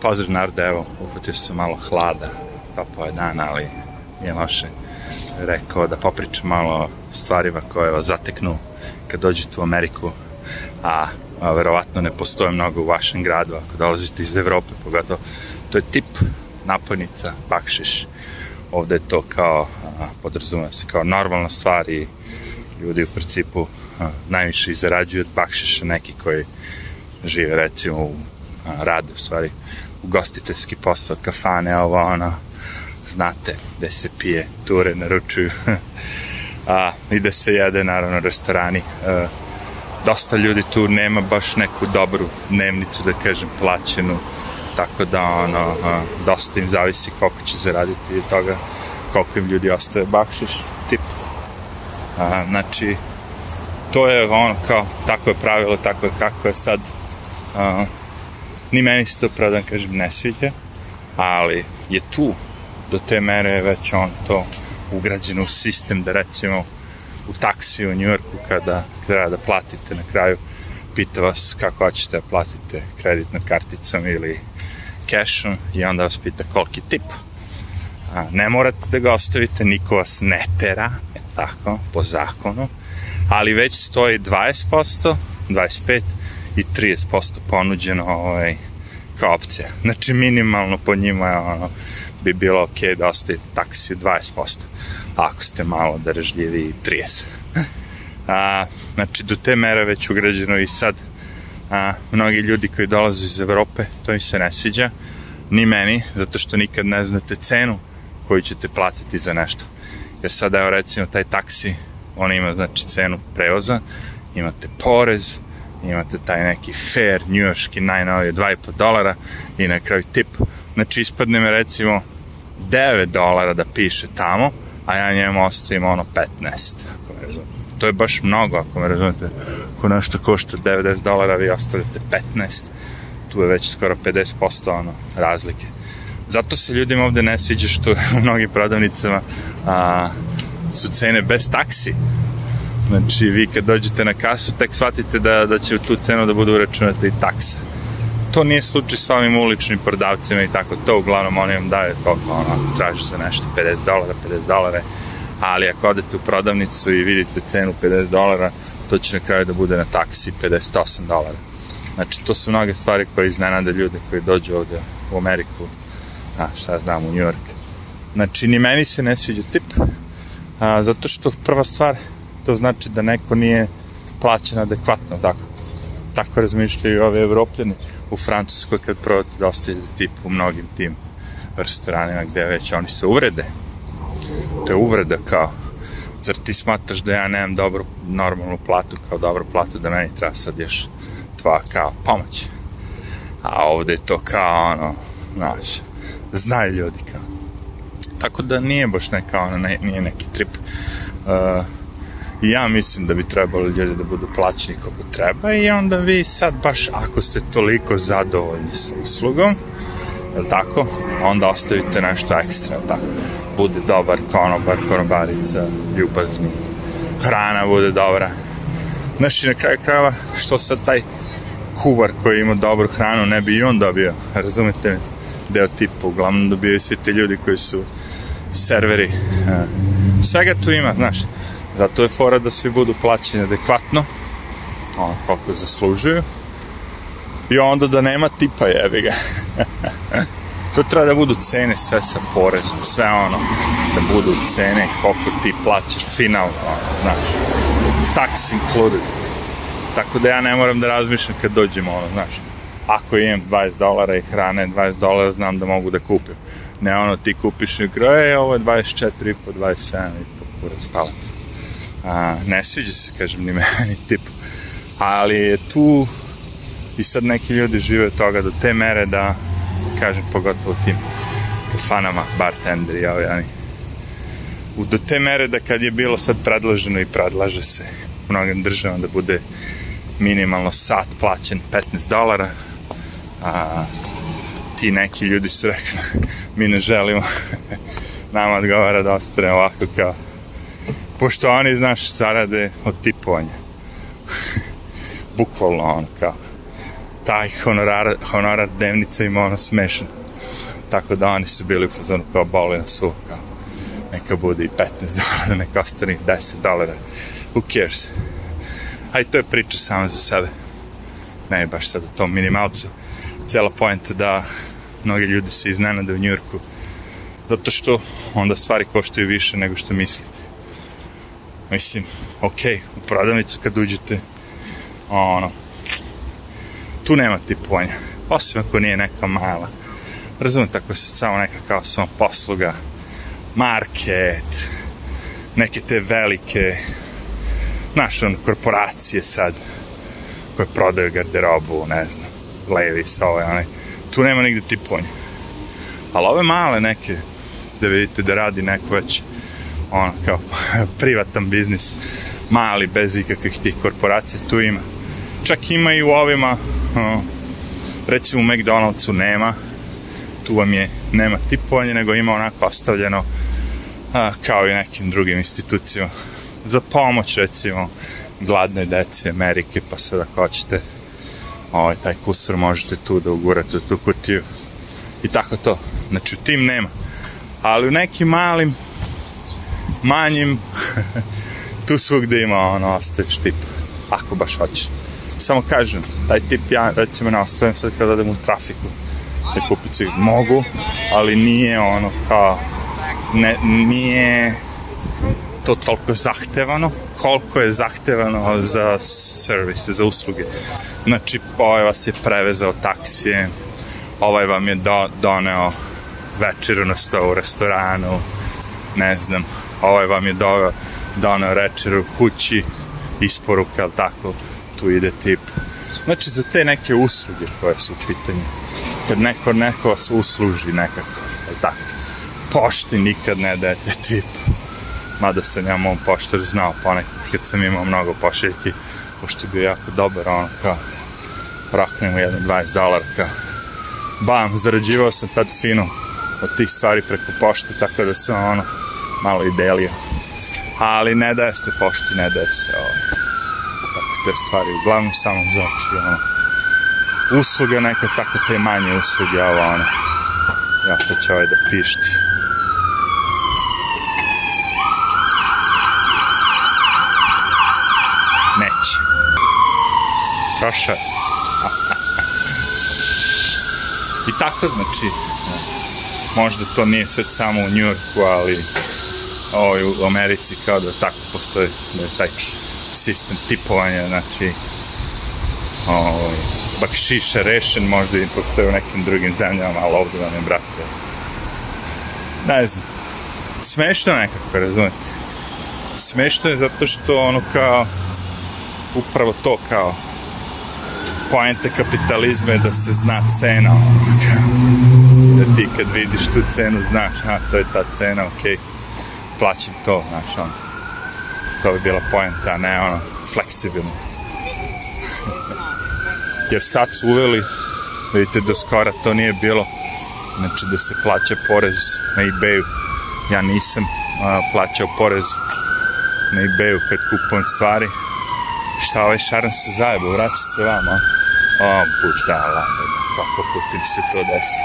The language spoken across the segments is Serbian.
Pozdrav narode, evo, uhvatio se malo hlada, pa po dan, ali nije loše. Rekao da popričam malo o stvarima koje vas zateknu kad dođete u Ameriku, a, a verovatno ne postoje mnogo u vašem gradu, ako dolazite iz Evrope, pogotovo. To je tip napojnica, bakšiš. Ovde je to kao, podrazumeva se kao normalna stvar i ljudi u principu a, najviše i zarađuju od bakšiša neki koji žive recimo u rade u stvari ugostiteljski posao, kafane, ovo, ono, znate, gde se pije, ture naručuju, a, i da se jede, naravno, restorani. E, dosta ljudi tu nema baš neku dobru dnevnicu, da kažem, plaćenu, tako da, ono, a, dosta im zavisi koliko će zaraditi i toga, koliko im ljudi ostaje bakšiš, tip. A, znači, to je ono kao, tako je pravilo, tako je kako je sad, a, Ni meni se to, pravdan kažem, ne sviđa, ali je tu do te mere je već on to ugrađeno u sistem da recimo u taksiju u Njujorku kada treba da platite na kraju pita vas kako hoćete da platite kreditnom karticom ili cashom i onda vas pita koliki tip. A, ne morate da ga ostavite, niko vas ne tera, e tako, po zakonu, ali već stoji 20%, 25%, i 30% ponuđeno ovaj, kao opcija. Znači minimalno po njima je ono, bi bilo ok da ostaje taksi 20%, ako ste malo darežljivi 30%. a, znači do te mere već ugrađeno i sad a, mnogi ljudi koji dolaze iz Evrope, to im se ne sviđa, ni meni, zato što nikad ne znate cenu koju ćete platiti za nešto. Jer sad, evo recimo, taj taksi, on ima znači cenu prevoza, imate porez, imate taj neki fair njujoški najnovije 2,5 dolara i na kraju tip. Znači ispadne me recimo 9 dolara da piše tamo, a ja njemu ostavim ono 15, ako me razumete. To je baš mnogo, ako me razumete. Ako nešto košta 90 dolara, vi ostavljate 15, tu je već skoro 50% ono, razlike. Zato se ljudima ovde ne sviđa što u mnogim prodavnicama a, su cene bez taksi, Znači, vi kad dođete na kasu, tek shvatite da, da će u tu cenu da budu uračunate i taksa. To nije slučaj sa ovim uličnim prodavcima i tako to, uglavnom oni vam daju koliko ono, traži za nešto, 50 dolara, 50 dolara, ali ako odete u prodavnicu i vidite cenu 50 dolara, to će na kraju da bude na taksi 58 dolara. Znači, to su mnoge stvari koje iznenade ljude koji dođu ovde u Ameriku, a šta znam, u New York. Znači, ni meni se ne sviđa tip, a, zato što prva stvar, to znači da neko nije plaćen adekvatno, tako. Tako razmišljaju ove evropljani u Francuskoj kad prodate dosta za tip u mnogim tim restoranima gde već oni se uvrede. To je uvreda kao, zar ti smatraš da ja nemam dobru, normalnu platu kao dobru platu, da meni treba sad još tva kao pomoć. A ovde je to kao ono, znaš, znaju ljudi kao. Tako da nije baš neka, ono, ne, nije neki trip. Uh, ja mislim da bi trebalo ljudi da budu plaćeni kako treba i onda vi sad baš ako ste toliko zadovoljni sa uslugom, jel tako, onda ostavite nešto ekstra, jel tako, bude dobar konobar, konobarica, ljubazni, hrana bude dobra. Znaš i na kraju krava što sad taj kuvar koji ima dobru hranu ne bi i on dobio, razumete mi, deo tipa, uglavnom dobio i svi ti ljudi koji su serveri, svega tu ima, znaš, Zato je fora da svi budu plaćeni adekvatno, ono koliko zaslužuju, i onda da nema tipa jebi ga. to treba da budu cene sve sa porezom, sve ono, da budu cene koliko ti plaćaš finalno, ono, znaš, tax included. Tako da ja ne moram da razmišljam kad dođem, ono, znaš, ako imam 20 dolara i hrane 20 dolara, znam da mogu da kupim. Ne ono, ti kupiš i groje, ovo je 24,5, 27,5, kurac palac. A, ne sviđa se, kažem, ni meni tip. Ali je tu i sad neki ljudi žive od toga do te mere da, kažem, pogotovo tim kafanama, bartenderi, ovi, ani, u, do te mere da kad je bilo sad predloženo i predlaže se mnogim državama da bude minimalno sat plaćen 15 dolara, a ti neki ljudi su rekli mi ne želimo, nama odgovara da ostane ovako kao pošto oni, znaš, zarade od tipovanja. Bukvalno ono, kao, taj honorar, honorar dnevnica ima ono smešan. Tako da oni su bili u fazonu kao boli nas ovo, kao, neka bude i 15 dolara, neka ostane 10 dolara. Who cares? A to je priča sama za sebe. Ne baš sad o tom minimalcu. Cijela pojenta da mnogi ljudi se iznenade u Njurku zato što onda stvari koštaju više nego što mislite Mislim, okej, okay, u prodavnicu kad uđete, ono, tu nema tipovanja. Osim ako nije neka mala. Razumite, tako se samo neka kao samo posluga, market, neke te velike, znaš, ono, korporacije sad, koje prodaju garderobu, ne znam, Levis, ovaj, onaj, tu nema nigde tipovanja. Ali ove male neke, da vidite da radi neko već ono kao privatan biznis, mali, bez ikakvih tih korporacija, tu ima. Čak ima i u ovima, uh, recimo u McDonald'su nema, tu vam je, nema tipovanje, nego ima onako ostavljeno uh, kao i nekim drugim institucijama. Za pomoć, recimo, gladne deci Amerike, pa sad ako hoćete ovaj, taj kusur možete tu da ugurate u tu kutiju i tako to. Znači u tim nema. Ali u nekim malim manjim, tu svugde ima ono, ostaviš tip, ako baš hoćeš. Samo kažem, taj tip ja recimo ne ostavim sad kada odem u trafiku, da kupicu mogu, ali nije ono kao, ne, nije to toliko zahtevano, koliko je zahtevano za servise, za usluge. Znači, ovaj vas je prevezao taksije, ovaj vam je do, doneo večeru na sto u restoranu, ne znam, ovaj vam je dao, dana na večeru kući, isporuka, ali tako, tu ide tip. Znači, za te neke usluge koje su u pitanju, kad neko neko vas usluži nekako, ali tako, pošti nikad ne dajete tip. Mada sam ja mom poštar znao ponekad kad sam imao mnogo pošiljki, pošto je bio jako dobar, ono kao, raknemo jedan 20 dolara, kao, bam, zarađivao sam tad fino od tih stvari preko pošte, tako da sam ono, malo i delio. Ali ne daje se pošti, ne daje se ovaj, tako te stvari. Uglavnom samo znači, ono, usluga neka, tako te manje usluge, ovo, ono. Ja sad ću ovaj da pišti. Neće. Prošao I tako, znači, možda to nije sad samo u Njurku, ali ovaj, u Americi kao da tako postoji, da je taj sistem tipovanja, znači ovaj, bakšiša rešen, možda i postoji u nekim drugim zemljama, ali ovde vam je, brate, ne znam, smešno nekako, razumete? Smešno je zato što ono kao, upravo to kao, poenta kapitalizma je da se zna cena, ono, kao, da ti kad vidiš tu cenu, znaš, a, to je ta cena, okej. Okay plaćam to, znaš, ono. To bi bila poenta, a ne ono, fleksibilno. Jer sad su uveli, vidite, do da skora to nije bilo, znači da se plaća porez na ebayu. Ja nisam a, plaćao porez na ebayu kad kupujem stvari. Šta ovaj šaran se zajebao, vraća se vama. O, budala, kako putim se to desi.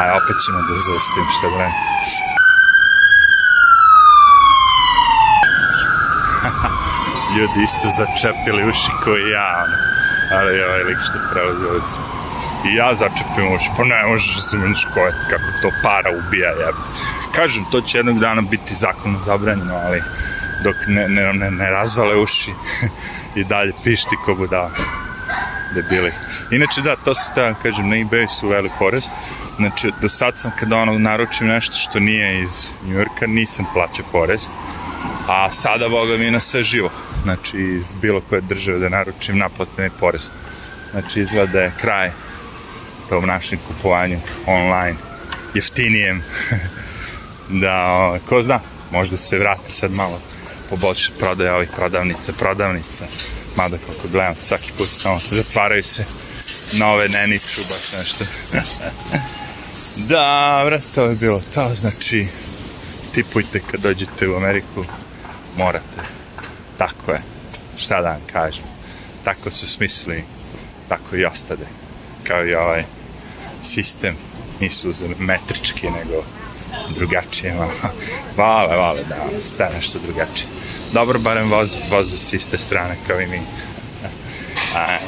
Aj, opet ćemo da izvestim šta da radim. Ljudi isto začepili uši koji ja, ali je ovaj lik što prelazi ulicu. I ja začepim uši, pa ne možeš da se meni škovati kako to para ubija jebe. Kažem, to će jednog dana biti zakonom zabranjeno, ali dok ne, ne, ne, ne razvale uši i dalje pišti ko budala debili. Inače da, to se ta, da kažem, na eBay su uveli porez, Znači, do sad sam kada ono naručim nešto što nije iz Njujorka, nisam plaćao porez, a sada, boga mi, na sve živo. Znači, iz bilo koje države da naručim naplatni porez. Znači, izgleda da je kraj tom našem kupovanju online jeftinijem. da, o, ko zna, možda se vrati sad malo poboljša prodaja ovih prodavnica, prodavnica. Mada kako gledam, svaki put samo se zatvaraju se nove neniču, baš nešto. Dobro, to je bilo to, znači tipujte kad dođete u Ameriku, morate. Tako je, šta da vam kažem. Tako su smislili, tako i ostade. Kao i ovaj sistem, nisu metrički, nego drugačije Vale, vale, da, sve nešto drugačije. Dobro, barem voz, voze s iste strane kao i mi. A,